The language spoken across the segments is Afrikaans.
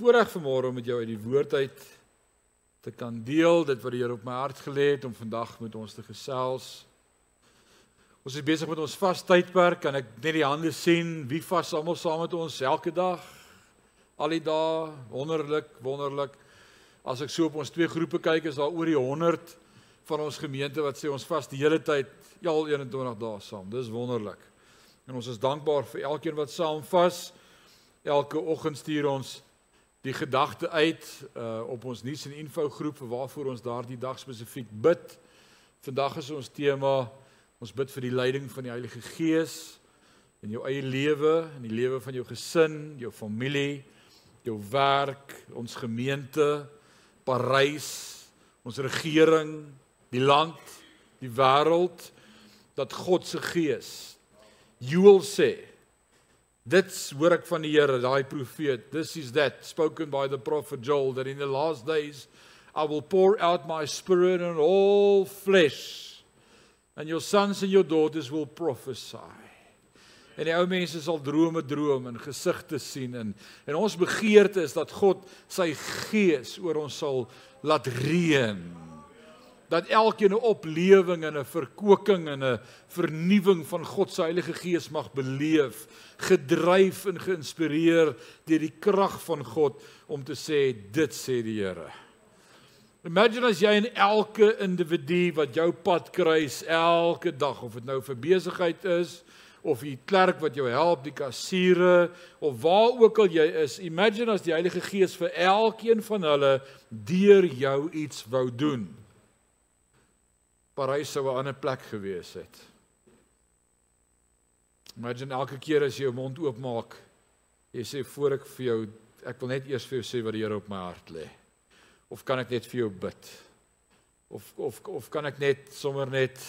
voorreg vanmôre om met jou uit die woord uit te kan deel dit wat die Here op my hart gelê het om vandag met ons te gesels. Ons is besig met ons vastydperk. Kan ek net die hande sien wie vas almal saam met ons elke dag? Al die dae, wonderlik, wonderlik. As ek so op ons twee groepe kyk, is daar oor die 100 van ons gemeente wat sê ons vas die hele tyd, ja al 21 dae saam. Dis wonderlik. En ons is dankbaar vir elkeen wat saam vas. Elke oggend stuur ons die gedagte uit uh op ons nuus en info groep waarvoor ons daardie dag spesifiek bid. Vandag is ons tema ons bid vir die leiding van die Heilige Gees in jou eie lewe, in die lewe van jou gesin, jou familie, jou werk, ons gemeente, Parys, ons regering, die land, die wêreld dat God se Gees Joel sê Dit hoor ek van die Here, daai profeet. This is that spoken by the prophet Joel that in the last days I will pour out my spirit on all flesh and your sons and your daughters will prophesy. En die ou mense sal drome droom en gesigte sien en en ons begeerte is dat God sy gees oor ons sal laat reën dat elkeen 'n oplewing en 'n verkoking en 'n vernuwing van God se Heilige Gees mag beleef, gedryf en geïnspireer deur die krag van God om te sê dit sê die Here. Imagine as jy in elke individu wat jou pad kruis elke dag of dit nou vir besigheid is of die klerk wat jou help, die kassiere of waar ook al jy is, imagine as die Heilige Gees vir elkeen van hulle deur jou iets wou doen. Parys sou 'n ander plek gewees het. Imagine elke keer as jy jou mond oopmaak, jy sê voor ek vir jou, ek wil net eers vir jou sê wat die Here op my hart lê. Of kan ek net vir jou bid? Of of of kan ek net sommer net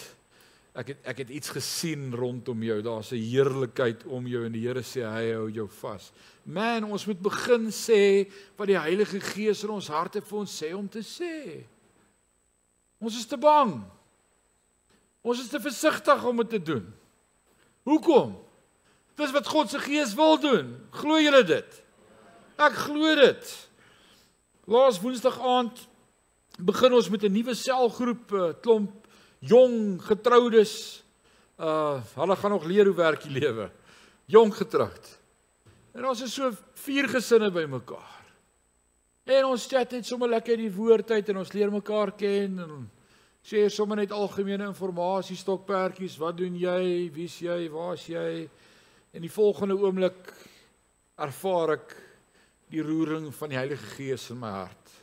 ek het ek het iets gesien rondom jou. Daar's 'n heerlikheid om jou en die Here sê hy hou jou vas. Man, ons moet begin sê wat die Heilige Gees in ons harte vir ons sê om te sê. Ons is te bang. Ons is te versigtig om dit te doen. Hoekom? Dis wat God se Gees wil doen. Glo julle dit? Ek glo dit. Laas Woensdag aand begin ons met 'n nuwe selgroep, 'n uh, klomp jong getroudes. Uh hulle gaan nog leer hoe werk die lewe. Jong getroud. En ons is so vier gesinne bymekaar. En ons chat net sommer lekker die woord uit en ons leer mekaar ken en sê sommer net algemene inligting stokperdjies, wat doen jy, wie's jy, waar's jy? En die volgende oomblik ervaar ek die roering van die Heilige Gees in my hart.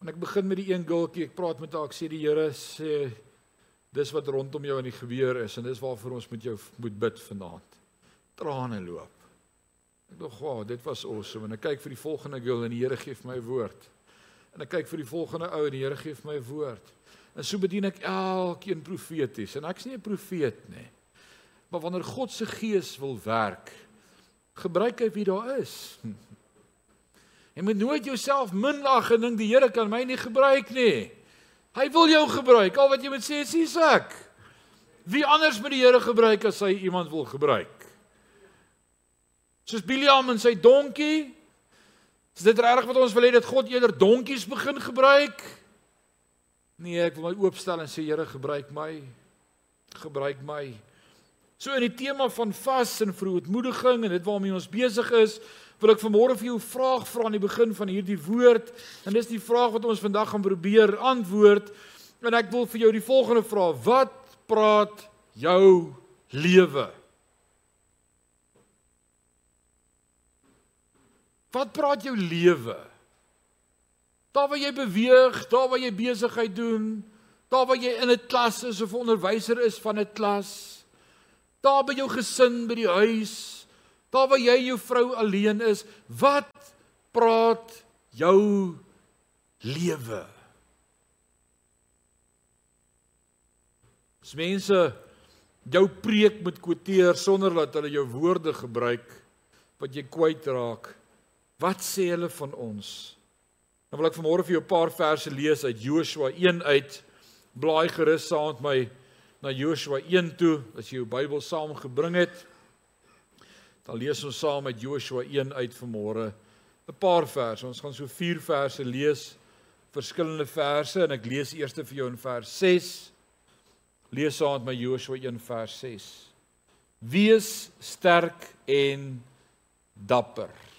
En ek begin met die een gultjie, ek praat met haar, ek sê die Here sê dis wat rondom jou in die gebeur is en dis waarvoor ons met jou moet bid vanaand. Trane loop. Ek dink, "Wow, dit was awesome." En ek kyk vir die volgende gul en die Here gee vir my woord. En ek kyk vir die volgende ou en die Here gee vir my 'n woord. En so bedien ek elkeen profeties en ek's nie 'n profeet nie. Maar wanneer God se gees wil werk, gebruik hy wie daar is. Jy moet nooit jouself minag en dink die Here kan my nie gebruik nie. Hy wil jou gebruik. Al wat jy moet sê is dis ek. Wie anders moet die Here gebruik as hy iemand wil gebruik? Soos Biliam en sy donkie. Is dit regtig wat ons wil hê dat God eerder donkies begin gebruik? Nee, ek wil my oopstel en sê Here, gebruik my. Gebruik my. So in die tema van vas en verootmoediging en dit waarmee ons besig is, wil ek vanmôre vir jou 'n vraag vra aan die begin van hierdie woord. En dis die vraag wat ons vandag gaan probeer antwoord. En ek wil vir jou die volgende vra: Wat praat jou lewe? Wat praat jou lewe? Daar waar jy beweeg, daar waar jy besigheid doen, daar waar jy in 'n klas is of onderwyser is van 'n klas, daar by jou gesin, by die huis, daar waar jy jou vrou alleen is, wat praat jou lewe? As mense jou preek moet kwoteer sonder dat hulle jou woorde gebruik wat jy kwyt raak, wat sê hulle van ons? Dan wil ek vanmôre vir jou 'n paar verse lees uit Joshua 1 uit. Blaai gerus saam met my na Joshua 1 toe as jy jou Bybel saamgebring het. Dan lees ons saam met Joshua 1 uit vanmôre 'n paar verse. Ons gaan so 4 verse lees, verskillende verse en ek lees eers vir jou in vers 6. Lees saam met my Joshua 1 vers 6. Wees sterk en dapper.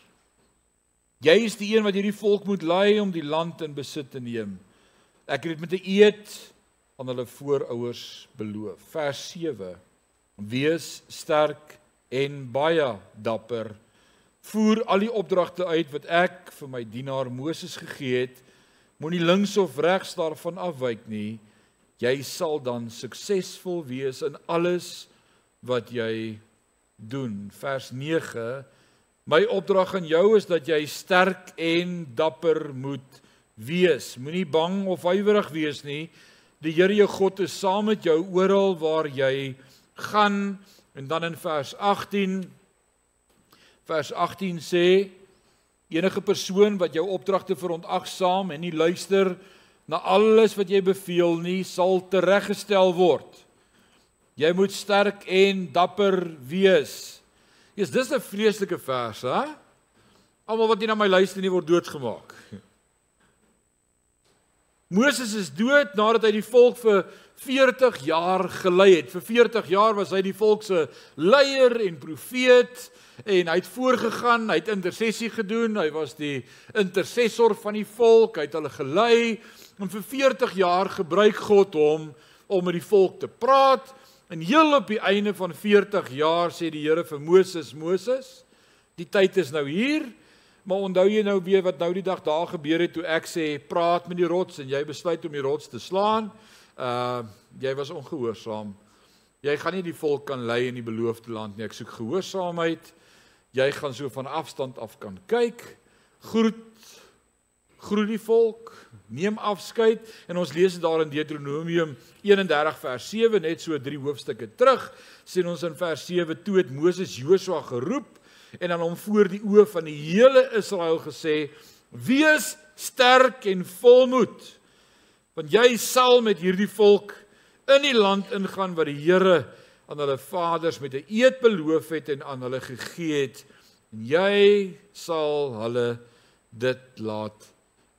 Jy is die een wat hierdie volk moet lei om die land in besit te neem. Ek het dit met 'n eed aan hulle voorouers beloof. Vers 7. Wees sterk en baie dapper. Voer al die opdragte uit wat ek vir my dienaar Moses gegee het. Moenie links of regs daarvan afwyk nie. Jy sal dan suksesvol wees in alles wat jy doen. Vers 9 My opdrag aan jou is dat jy sterk en dapper moet wees. Moenie bang of huiwerig wees nie. Die Here jou God is saam met jou oral waar jy gaan. En dan in vers 18 vers 18 sê enige persoon wat jou opdragte verontagsaam en nie luister na alles wat jy beveel nie, sal tereggestel word. Jy moet sterk en dapper wees. Jesus, dis 'n vreeslike vers, hè? Almal wat nie na my luister nie word doodgemaak. Moses is dood nadat hy die volk vir 40 jaar gelei het. Vir 40 jaar was hy die volk se leier en profeet en hy het voorgegaan, hy het intersessie gedoen, hy was die intercessor van die volk, hy het hulle gelei en vir 40 jaar gebruik God hom om met die volk te praat En heel op die einde van 40 jaar sê die Here vir Moses: "Moses, die tyd is nou hier, maar onthou jy nou weer wat nou die dag daar gebeur het toe ek sê praat met die rots en jy besluit om die rots te slaan? Uh jy was ongehoorsaam. Jy gaan nie die volk kan lei in die beloofde land nie. Ek soek gehoorsaamheid. Jy gaan so van afstand af kan kyk. Groet groet die volk, neem afskeid en ons lees dit daar in Deuteronomium 31 vers 7 net so drie hoofstukke terug sien ons in vers 7 toe het Moses Josua geroep en aan hom voor die oë van die hele Israel gesê wees sterk en volmoed want jy sal met hierdie volk in die land ingaan wat die Here aan hulle vaders met 'n eed beloof het en aan hulle gegee het. En jy sal hulle dit laat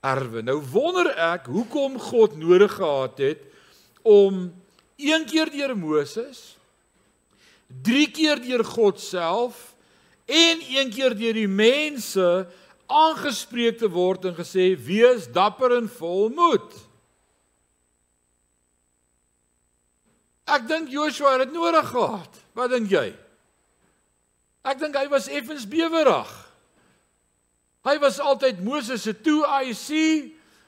erwe. Nou wonder ek hoekom God nodig gehad het om een keer deur Moses, drie keer deur God self en een keer deur die mense aangespreek te word en gesê wees dapper en volmoed. Ek dink Joshua het dit nodig gehad. Wat dink jy? Ek dink hy was effens bewerig. Hy was altyd Moses se toe IC.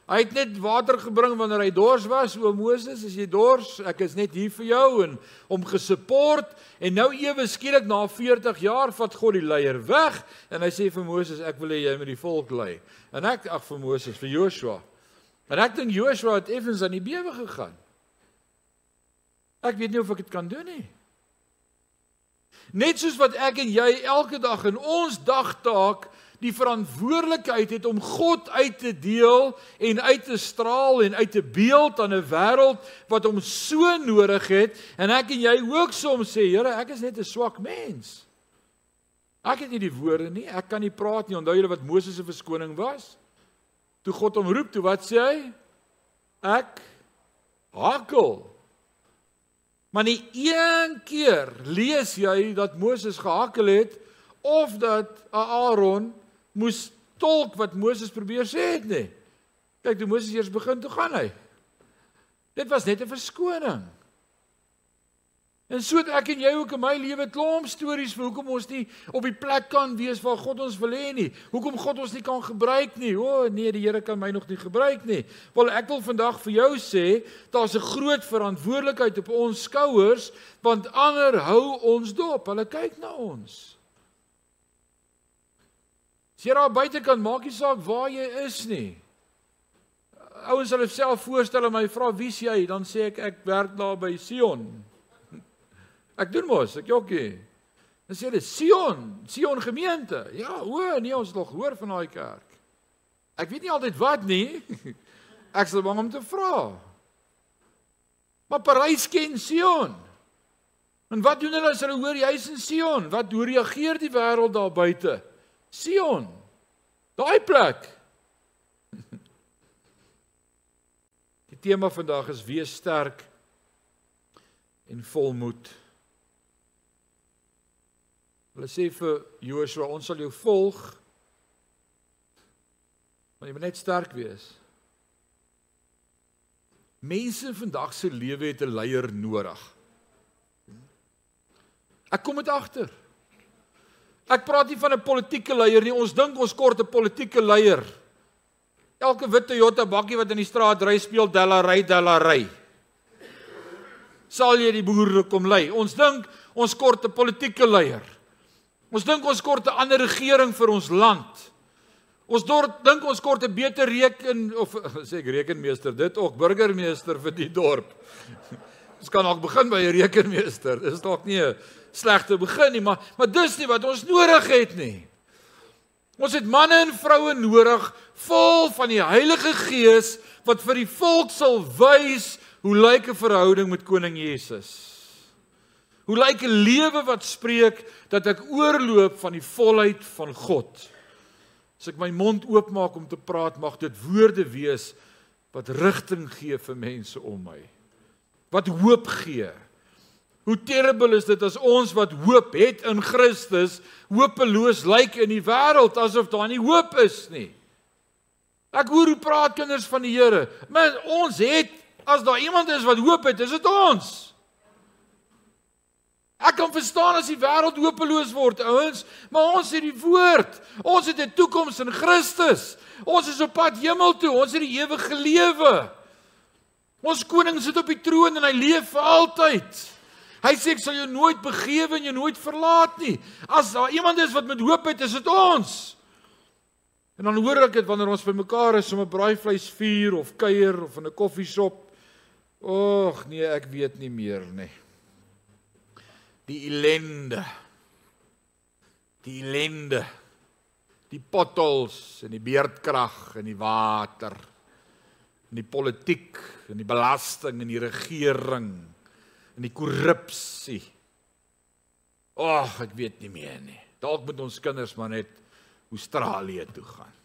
Hy het net water gebring wanneer hy dors was. O Moses, as jy dors, ek is net hier vir jou en om gesupport. En nou ewe skielik na 40 jaar vat God die leier weg en hy sê vir Moses, ek wil hê jy moet die volk lei. En ek ag vir Moses, vir Joshua. En ek dink Joshua het effens aan die bewe gegaan. Ek weet nie of ek dit kan doen nie. Net soos wat ek en jy elke dag in ons dagtaak die verantwoordelikheid het om God uit te deel en uit te straal en uit te beeld aan 'n wêreld wat hom so nodig het en ek en jy ook soms sê Here ek is net 'n swak mens. Ek het nie die woorde nie, ek kan nie praat nie. Onthou julle wat Moses se verskoning was? Toe God hom roep, toe wat sê hy? Ek hakkel. Maar nie een keer lees jy dat Moses gehakkel het of dat Aaron moes tolk wat Moses probeer sê het nie. Kyk, toe Moses eers begin toe gaan hy. Dit was net 'n verskoning. En so het ek en jy ook in my lewe klomp stories vir hoekom ons nie op die plek kan wees waar God ons wil hê nie. Hoekom God ons nie kan gebruik nie. O oh, nee, die Here kan my nog nie gebruik nie. Wel ek wil vandag vir jou sê, daar's 'n groot verantwoordelikheid op ons skouers want ander hou ons dop. Hulle kyk na ons. As jy daar buitekant maak nie saak waar jy is nie. Ouens sal self voorstel en my vra wie's jy? Dan sê ek ek werk daar by Sion. Ek doen mos, ek jokkie. Dan sê hulle Sion, Sion gemeente. Ja, o nee, ons het nog hoor van daai kerk. Ek weet nie altyd wat nie. Ek sal bang om te vra. Maar Parys ken Sion. En wat doen hulle as hulle hoor jy's in Sion? Wat hoe reageer die wêreld daar buite? Sion. Daai plek. Die tema vandag is wees sterk en volmoed. Hulle sê vir Joshua, ons sal jou volg. Maar jy moet net sterk wees. Mense vandag se lewe het 'n leier nodig. Ek kom dit agter. Ek praat nie van 'n politieke leier nie. Ons dink ons kort 'n politieke leier. Elke wit Toyota bakkie wat in die straat ry, speel Della ry Della ry. Sal jy die boere kom lei? Ons dink ons kort 'n politieke leier. Ons dink ons kort 'n ander regering vir ons land. Ons dink ons kort 'n beter reken of sê ek rekenmeester dit ook burgemeester vir die dorp. Ons kan ook begin by 'n rekenmeester. Dis dalk nie 'n slegte begin nie, maar maar dis nie wat ons nodig het nie. Ons het manne en vroue nodig vol van die Heilige Gees wat vir die volk sal wys hoe lyk 'n verhouding met koning Jesus. Hoe lyk 'n lewe wat spreek dat ek oorloop van die volheid van God. As ek my mond oopmaak om te praat, mag dit woorde wees wat rigting gee vir mense om my. Wat hoop gee. Hoe terrible is dit as ons wat hoop het in Christus hopeloos lyk in die wêreld asof daar nie hoop is nie. Ek hoor hoe praat kinders van die Here. Maar ons het as daar iemand is wat hoop het, is dit ons. Ek kan verstaan as die wêreld hopeloos word, ouens, maar ons het die woord. Ons het 'n toekoms in Christus. Ons is op pad hemel toe. Ons het die ewige lewe. Ons koning sit op die troon en hy leef vir altyd. Hy sê ek sal jou nooit begewe en jou nooit verlaat nie. As daar iemand is wat met hoop het, is dit ons. En dan hoor ek dit wanneer ons bymekaar is om 'n braaivleis vuur of kuier of in 'n koffieshop. Och nee, ek weet nie meer nie die ellende die ellende die potholes en die beerdkrag en die water en die politiek en die belasting en die regering en die korrupsie ag ek weet nie meer nie dalk moet ons kinders maar net Australië toe gaan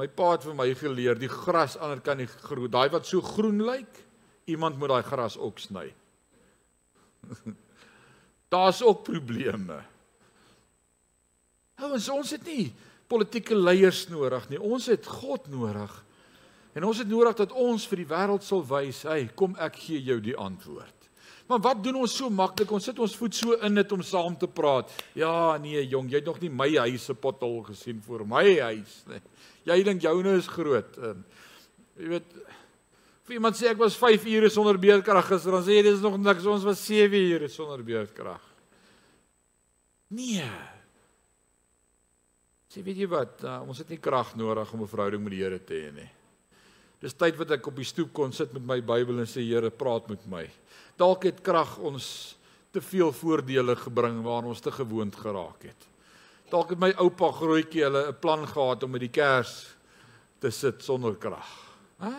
my pa het vir my geleer die gras aan die ander kant die groen daai wat so groen lyk Iemand moet daai gras ook sny. Daar's ook probleme. Ouens, ons het nie politieke leiers nodig nie. Ons het God nodig. En ons het nodig dat ons vir die wêreld sal wys, hey, kom ek gee jou die antwoord. Maar wat doen ons so maklik? Ons sit ons voet so in dit om saam te praat. Ja, nee jong, jy het nog nie my huis se pothol gesien vir my huis nie. Jy dink joune is groot. En, jy weet, Vir iemand sê ek was 5 ure sonder beerdkrag gister, dan sê jy dis nog niks, ons was 7 ure sonder beerdkrag. Nee. Sê weet jy wat, uh, ons het nie krag nodig om 'n verhouding met die Here te hê nie. Dis tyd wat ek op die stoep kon sit met my Bybel en sê Here, praat met my. Dalk het krag ons te veel voordele gebring waaraan ons te gewoond geraak het. Dalk het my oupa grootjie hulle 'n plan gehad om met die kers te sit sonder krag. Hæ?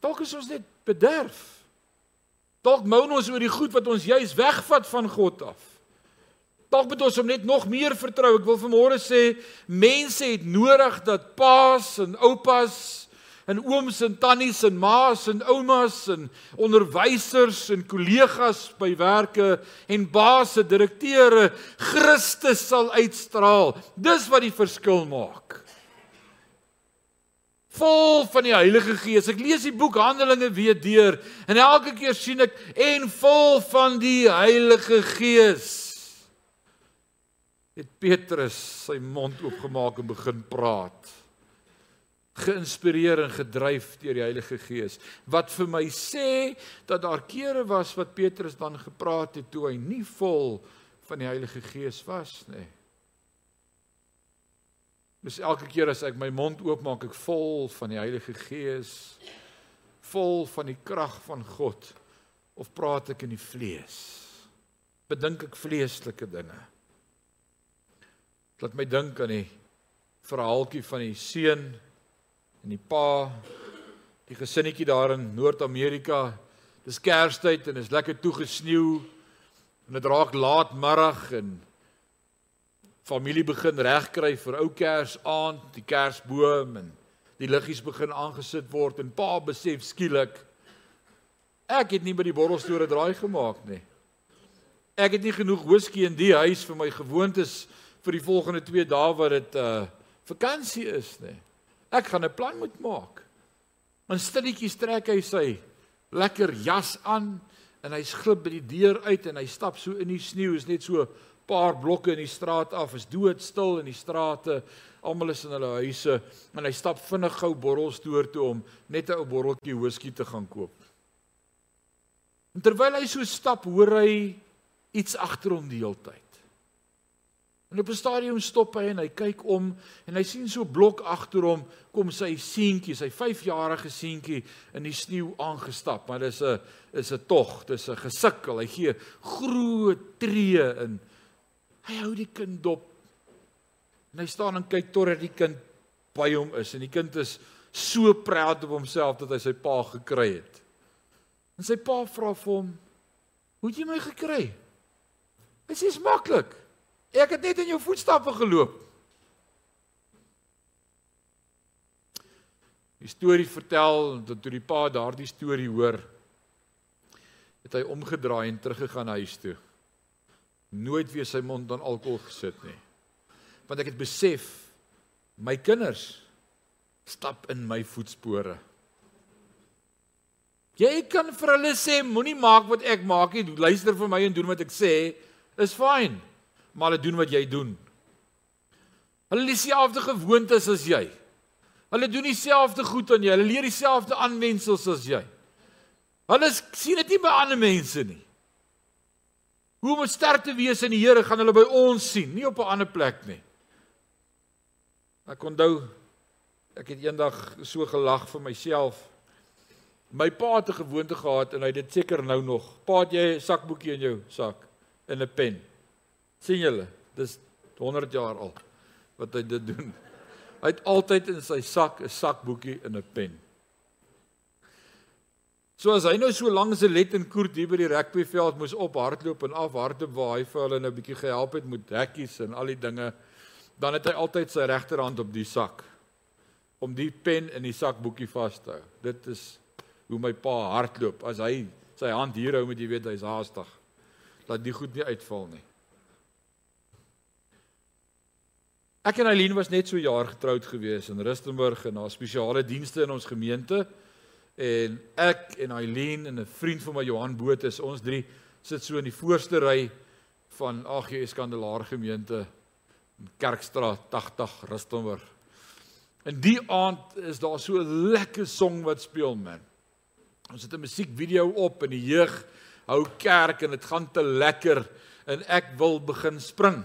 Dalk is ons net bederf. Dalk moun ons oor die goed wat ons juis wegvat van God af. Dalk moet ons hom net nog meer vertrou. Ek wil vanmôre sê mense het nodig dat paas en oupas en ooms en tannies en ma's en oumas en onderwysers en kollegas by werke en baase, direkteure Christus sal uitstraal. Dis wat die verskil maak vol van die Heilige Gees. Ek lees die boek Handelinge weer deur en elke keer sien ek en vol van die Heilige Gees. Het Petrus sy mond oopgemaak en begin praat. Geïnspireer en gedryf deur die Heilige Gees wat vir my sê dat daar kere was wat Petrus dan gepraat het toe hy nie vol van die Heilige Gees was nie. Dis elke keer as ek my mond oopmaak, ek vol van die Heilige Gees, vol van die krag van God of praat ek in die vlees? Bedink ek vleeslike dinge? Laat my dink aan die verhaaltjie van die seun en die pa, die gesinnetjie daar in Noord-Amerika. Dis Kerstyd en is lekker toegesneeu En dit raak laatmiddag en familie begin regkry vir ou Kersaand, die Kersboom en die liggies begin aangesit word en pa besef skielik ek het nie by die borrelstore draai gemaak nie. Ek het nie genoeg whisky in die huis vir my gewoontes vir die volgende 2 dae wat dit uh vakansie is nie. Ek gaan 'n plan moet maak. In stilletjies trek hy sy lekker jas aan en hy glip by die deur uit en hy stap so in die sneeu, is net so paar blokke in die straat af, is doodstil in die strate. Almal is in hulle huise en hy stap vinnig gou borrelstoer toe om net 'n ou botteltjie whisky te gaan koop. En terwyl hy so stap, hoor hy iets agter hom die hele tyd. En op 'n stadium stop hy en hy kyk om en hy sien so blok agter hom kom sy seentjie, sy 5-jarige seentjie in die sneeu aangestap, maar dis 'n is 'n tog, dis 'n gesukkel. Hy gee groot tree in. Hy hou die kind dop. En hy staan en kyk totdat die kind by hom is en die kind is so proud op homself dat hy sy pa gekry het. En sy pa vra vir hom: "Hoe het jy my gekry?" Hy sê: "Dis maklik." Ek het net in jou voetstappe geloop. Die storie vertel dat toe die pa daardie storie hoor, het hy omgedraai en teruggegaan huis toe. Nooit weer sy mond aan alkohol gesit nie. Want ek het besef my kinders stap in my voetspore. Jy kan vir hulle sê moenie maak wat ek maak nie, luister vir my en doen wat ek sê, is fyn maar hulle doen wat jy doen. Hulle het dieselfde gewoontes as jy. Hulle doen dieselfde goed aan jy. Hulle leer dieselfde aanwensels as jy. Hulle sien dit nie by ander mense nie. Hoe om sterk te wees in die Here gaan hulle by ons sien, nie op 'n ander plek nie. Ek onthou ek het eendag so gelag vir myself. My pa het 'n gewoonte gehad en hy het dit seker nou nog. Pa, het jy 'n sakboekie in jou sak en 'n pen? Sien julle, dis 100 jaar al wat hy dit doen. Hy het altyd in sy sak 'n sakboekie en 'n pen. So as hy nou so lank 'n let en koert hier by die rugbyveld moes op hardloop en af hardloop waar hy vir hulle nou 'n bietjie gehelp het met hekkies en al die dinge, dan het hy altyd sy regterhand op die sak om die pen in die sakboekie vas te hou. Dit is hoe my pa hardloop. As hy sy hand hier hou, moet jy weet hy's haastig. Laat die goed nie uitval nie. Ek en Eileen was net so jaar getroud gewees in Rustenburg en daar spesiale dienste in ons gemeente. En ek en Eileen en 'n vriend van my Johan Boot is ons drie sit so in die voorste ry van AGS Kandelaar gemeente in Kerkstraat 80 Rustenburg. En die aand is daar so 'n lekker song wat speel man. Ons het 'n musiekvideo op en die jeug hou kerk en dit gaan te lekker en ek wil begin spring.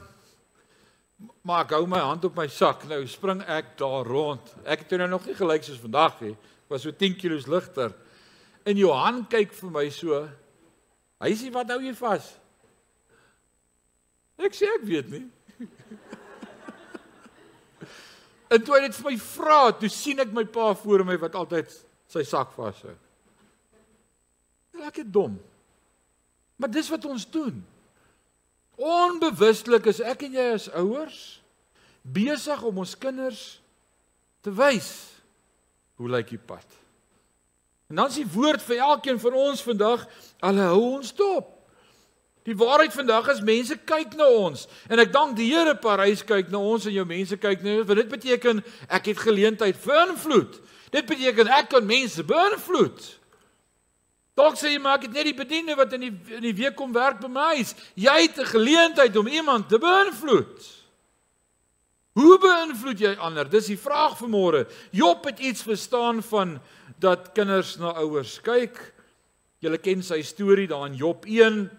Maar ek hou my hand op my sak. Nou spring ek daar rond. Ek het nou nog nie gelyk soos vandag nie. Ek was so 10 kg ligter. En Johan kyk vir my so. Hy sê wat hou jy vas? Ek sê ek weet nie. en toe hy dit vir my vra, toe sien ek my pa voor my wat altyd sy sak vashou. Lekker dom. Maar dis wat ons doen. Onbewustelik is ek en jy as ouers besig om ons kinders te wys hoe lyk die pad. En dan is die woord vir elkeen van ons vandag, hulle hou ons dop. Die waarheid vandag is mense kyk na ons en ek dank die Here Parys kyk na ons en jou mense kyk na ons want dit beteken ek het geleentheid vir invloed. Dit beteken ek kan mense beïnvloed. Dalk sê jy maar ek het net die bediende wat in die in die week kom werk by my huis. Jy het 'n geleentheid om iemand te beïnvloed. Hoe beïnvloed jy ander? Dis die vraag vir môre. Job het iets verstaan van dat kinders na ouers kyk. Julle ken sy storie daar in Job 1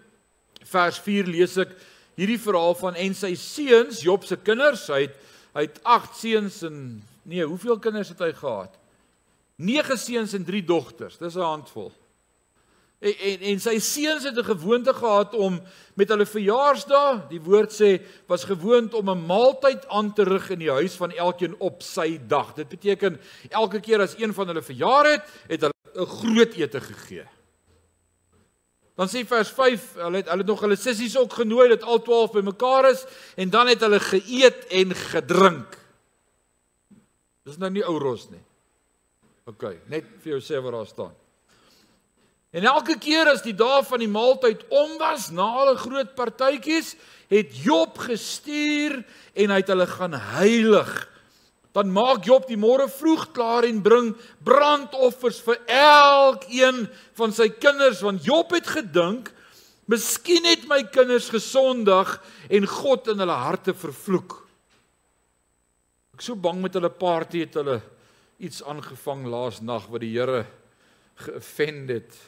vers 4 lees ek hierdie verhaal van en sy seuns, Job se kinders, hy het hy het 8 seuns en nee, hoeveel kinders het hy gehad? 9 seuns en 3 dogters. Dis 'n handvol. En en, en sy seuns het 'n gewoonte gehad om met hulle verjaarsdae, die woord sê, was gewoond om 'n maaltyd aan te rig in die huis van elkeen op sy dag. Dit beteken elke keer as een van hulle verjaar het, het hulle 'n groot ete gegee. Dan sê vers 5, hulle het hulle het nog hulle sissies ook genooi dat al 12 bymekaar is en dan het hulle geëet en gedrink. Dis nou nie ou ros nie. OK, net vir jou sê wat daar staan. En elke keer as die dae van die maaltyd om was, na die groot partytjies, het Job gestuur en hy het hulle gaan heilig dan maak Job die môre vroeg klaar en bring brandoffers vir elkeen van sy kinders want Job het gedink miskien het my kinders gesondig en God in hulle harte vervloek. Ek so bang met hulle party het hulle iets aangevang laas nag wat die Here geoffend het.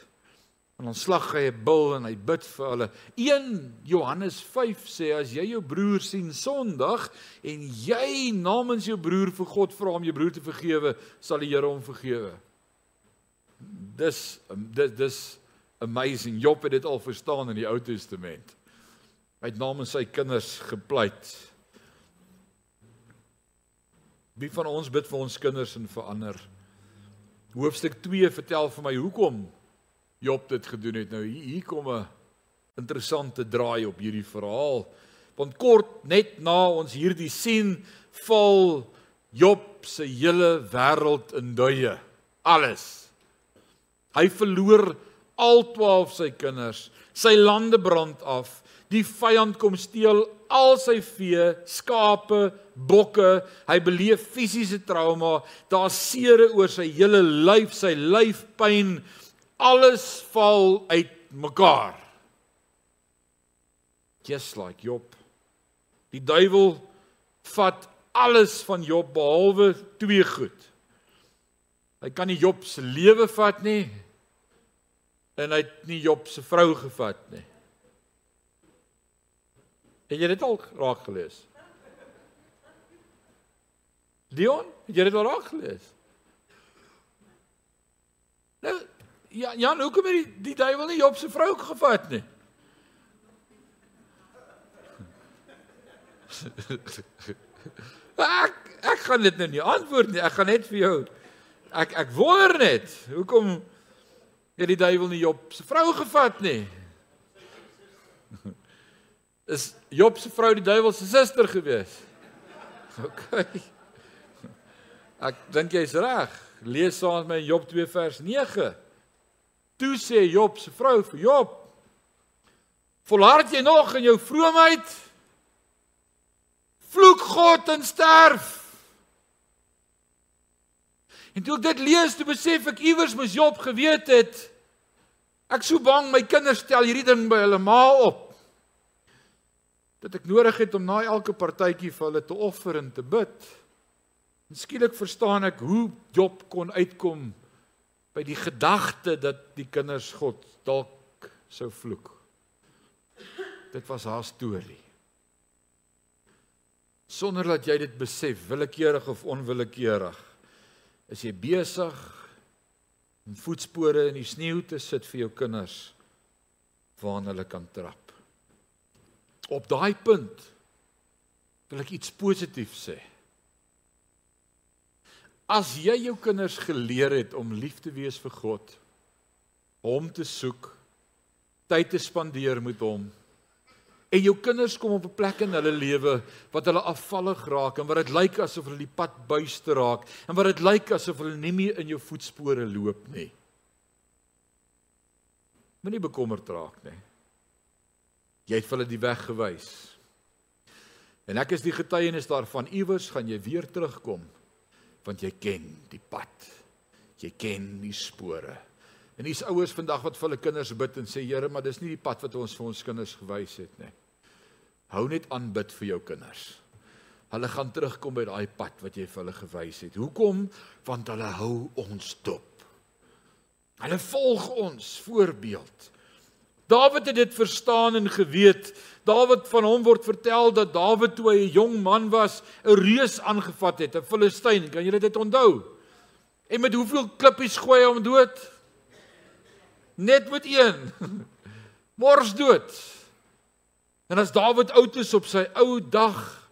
En dan slag hy 'n bil en hy bid vir hulle. 1 Johannes 5 sê as jy jou broer sien Sondag en jy namens jou broer vir God vra om jou broer te vergewe, sal die Here hom vergewe. Dis dis dis amazing. Job het dit al verstaan in die Ou Testament. Hy het namens sy kinders gepleit. Wie van ons bid vir ons kinders en vir ander? Hoofstuk 2 vertel vir my hoekom Job dit gedoen het. Nou hier, hier kom 'n interessante draai op hierdie verhaal. Want kort net na ons hierdie sien, val Job se hele wêreld in duie. Alles. Hy verloor al 12 sy kinders. Sy lande brand af. Die vyand kom steel al sy vee, skape, bokke. Hy beleef fisiese trauma. Daar's seere oor sy hele lyf, sy lyfpyn alles val uit mekaar. Just like Job. Die duiwel vat alles van Job behalwe twee goed. Hy kan nie Job se lewe vat nie en hy het nie Job se vrou gevat nie. Het jy dit al raak gelees? Dion, het jy dit al raak gelees? Nou, Ja, Jan, hoekom het die die duiwel nie Job se vrou gevat nie? ek ek gaan dit nou nie antwoord nie. Ek gaan net vir jou ek ek wonder net, hoekom het die duiwel nie Job se vrou gevat nie? Is Job se vrou die duiwel se suster gewees? OK. Ek dink jy's reg. Lees saam met my Job 2 vers 9. Toe sê Job se vrou vir Job: "Volhard jy nog in jou vroomheid? Vloek God en sterf." En toe ek dit lees, toe besef ek iewers mos Job geweet het ek sou bang my kinders stel hierdie ding by hulle ma op. Dat ek nodig het om na elke partytjie vir hulle te offer en te bid. En skielik verstaan ek hoe Job kon uitkom by die gedagte dat die kinders God dalk sou vloek. Dit was haar storie. Sonder dat jy dit besef, willekeurig of onwillekeurig, is jy besig om voetspore in die sneeu te sit vir jou kinders waarna hulle kan trap. Op daai punt wil ek iets positiefs sê. As jy jou kinders geleer het om lief te wees vir God, hom te soek, tyd te spandeer met hom, en jou kinders kom op 'n plek in hulle lewe wat hulle afvallig raak en wat dit lyk asof hulle die pad buiste raak en wat dit lyk asof hulle nie meer in jou voetspore loop nie. Moenie bekommerd raak nie. Jy het hulle die weg gewys. En ek is die getuienis daarvan iewers gaan jy weer terugkom want jy ken die pad. Jy ken die spore. En dis ouers vandag wat vir hulle kinders bid en sê Here, maar dis nie die pad wat ons vir ons kinders gewys het nie. Hou net aan bid vir jou kinders. Hulle gaan terugkom by daai pad wat jy vir hulle gewys het. Hoekom? Want hulle hou ons dop. Hulle volg ons voorbeeld. Dawid het dit verstaan en geweet. Dawid van hom word vertel dat Dawid toe hy 'n jong man was, 'n reus aangevat het, 'n Filistyn. Kan julle dit onthou? En met hoeveel klippies gooi hy hom dood? Net met een. Mors dood. En as Dawid oud is op sy ou dag,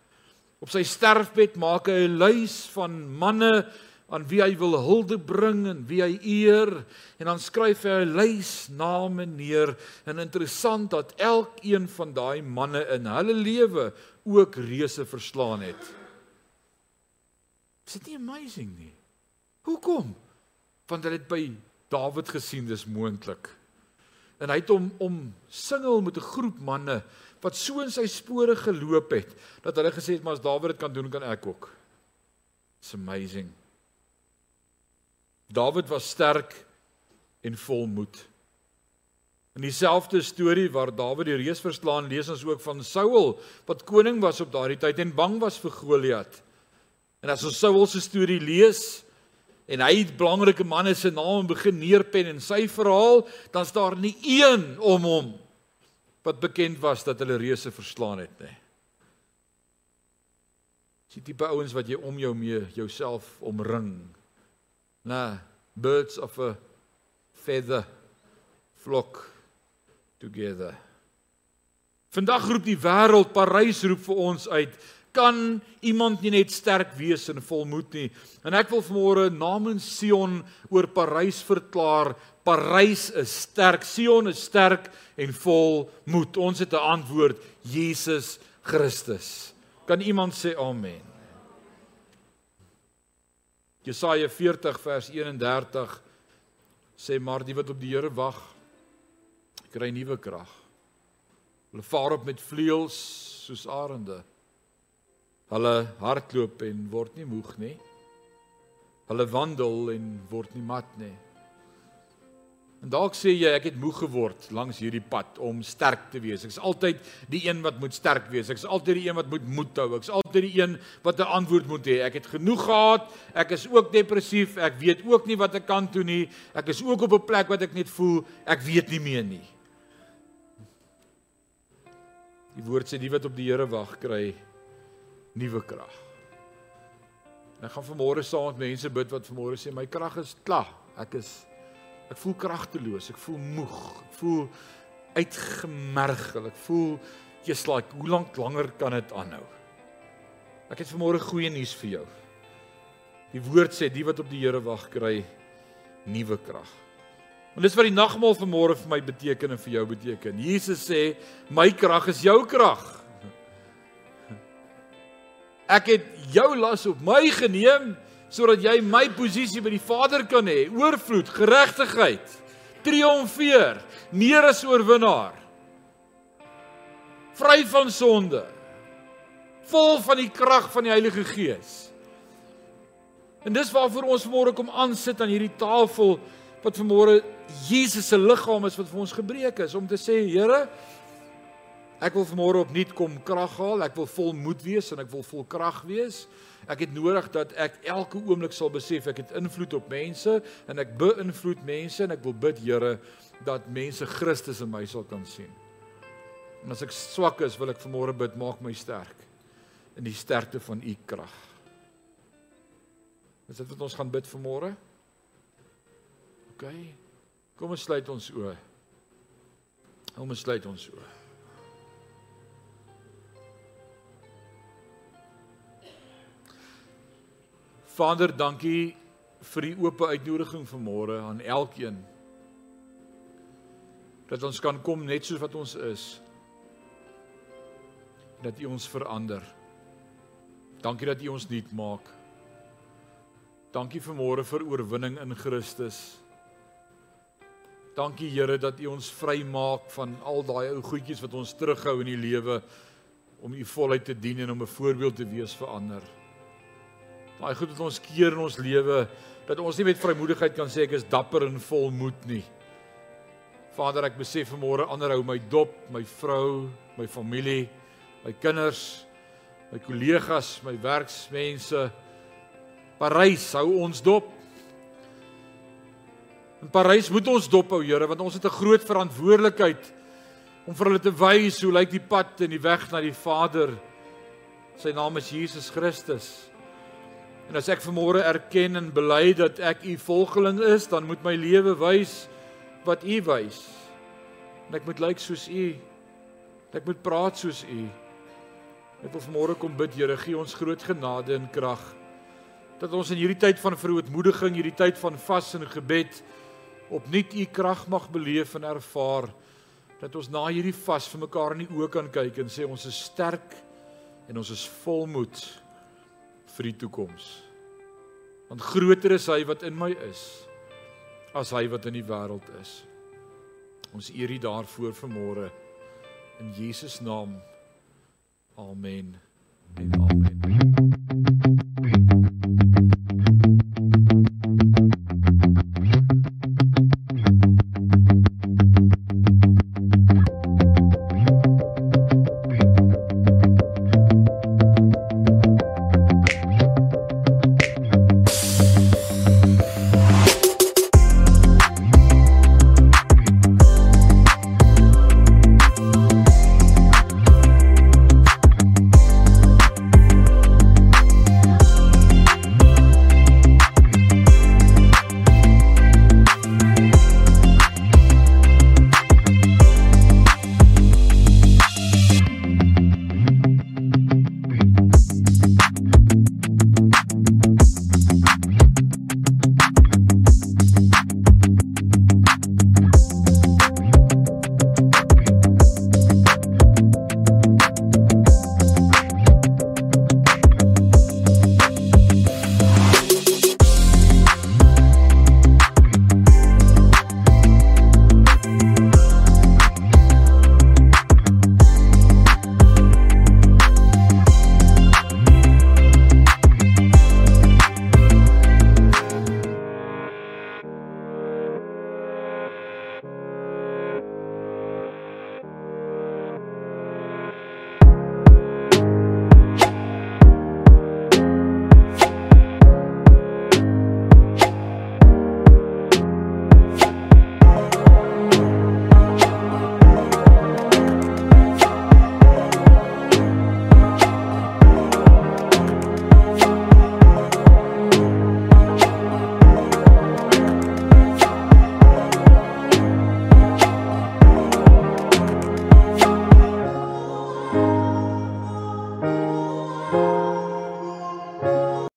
op sy sterfbed maak hy 'n lys van manne aan wie hy wil hulde bring en wie hy eer en dan skryf hy 'n lys name neer en interessant dat elkeen van daai manne in hulle lewe ook reuse verslaan het. Is dit nie amazing nie? Hoekom? Want hulle het by Dawid gesien dis moontlik. En hy het hom om singel met 'n groep manne wat so in sy spore geloop het dat hulle gesê het maar as Dawid dit kan doen, kan ek ook. It's amazing. Dawid was sterk en vol moed. In dieselfde storie waar Dawid die reus verslaan, lees ons ook van Saul wat koning was op daardie tyd en bang was vir Goliat. En as ons Saul se storie lees en hy het belangrike manne se name begin neerpen in sy verhaal, dan is daar nie een om hom wat bekend was dat hulle reuse verslaan het nie. Dis die tipe ouens wat jy om jou mee jouself omring na birds of a feather flock together. Vandag roep die wêreld, Parys roep vir ons uit, kan iemand nie net sterk wees en volmoed nie. En ek wil vanmôre namens Sion oor Parys verklaar, Parys is sterk, Sion is sterk en vol moed. Ons het 'n antwoord, Jesus Christus. Kan iemand sê amen? Jesaja 40 vers 31 sê maar die wat op die Here wag kry nuwe krag. Hulle vaar op met vleuels soos arende. Hulle hardloop en word nie moeg nie. Hulle wandel en word nie mat nie. En dalk sê jy ek het moeg geword langs hierdie pad om sterk te wees. Ek is altyd die een wat moet sterk wees. Ek is altyd die een wat moet moed hou. Ek is altyd die een wat 'n antwoord moet hê. Ek het genoeg gehad. Ek is ook depressief. Ek weet ook nie wat ek kan doen nie. Ek is ook op 'n plek wat ek net voel ek weet nie meer nie. Die woord sê die wat op die Here wag kry nuwe krag. En ek gaan vanmôre saam met mense bid wat vanmôre sê my krag is klaar. Ek is Ek voel kragteloos, ek voel moeg, ek voel uitgemergel, ek voel jy's like, hoe lank langer kan dit aanhou? Ek het vanmôre goeie nuus vir jou. Die woord sê die wat op die Here wag kry nuwe krag. En dis wat die nagmaal vanmôre vir my beteken en vir jou beteken. Jesus sê, "My krag is jou krag." Ek het jou las op my geneem sodat jy my posisie by die Vader kan hê, oorvloed, geregtigheid, triomfeer, meer as oorwinnaar. Vry van sonde. Vol van die krag van die Heilige Gees. En dis waarvoor ons môre kom aansit aan hierdie tafel wat vanmôre Jesus se liggaam is wat vir ons gebreek is om te sê Here ek wil vanmôre opnuut kom krag haal ek wil vol moed wees en ek wil vol krag wees Ek het nodig dat ek elke oomblik sal besef ek het invloed op mense en ek beïnvloed mense en ek wil bid Here dat mense Christus in my sal kan sien. En as ek swak is, wil ek vanmôre bid maak my sterk in die sterkte van u krag. Is dit wat ons gaan bid vanmôre? OK. Kom ons sluit ons oë. Kom ons sluit ons oë. Vader, dankie vir die oop uitnodiging vanmôre aan elkeen. Dat ons kan kom net soos wat ons is. Dat U ons verander. Dankie dat U ons nuut maak. Dankie vanmôre vir oorwinning in Christus. Dankie Here dat U ons vrymaak van al daai ou goedjies wat ons terughou in die lewe om U voluit te dien en om 'n voorbeeld te wees vir ander. Daai goed wat ons keer in ons lewe dat ons nie met vrymoedigheid kan sê ek is dapper en vol moed nie. Vader, ek besef vanmôre ander hou my dop, my vrou, my familie, my kinders, my kollegas, my werksmense. Parys hou ons dop. In Parys moet ons dop hou, Here, want ons het 'n groot verantwoordelikheid om vir hulle te wys hoe lyk die pad en die weg na die Vader. Sy naam is Jesus Christus. En as ek vanmôre erken en bely dat ek u volgeling is, dan moet my lewe wys wat u wys. En ek moet lyk soos u. Ek moet praat soos u. Ek wil vanmôre kom bid, Here, gee ons groot genade en krag dat ons in hierdie tyd van verootmoediging, hierdie tyd van vas en gebed opnuut u krag mag beleef en ervaar dat ons na hierdie vas vir mekaar in die oë kan kyk en sê ons is sterk en ons is volmoed vir die toekoms. Want groter is hy wat in my is as hy wat in die wêreld is. Ons eer U daarvoor vanmôre in Jesus naam. Amen. En amen.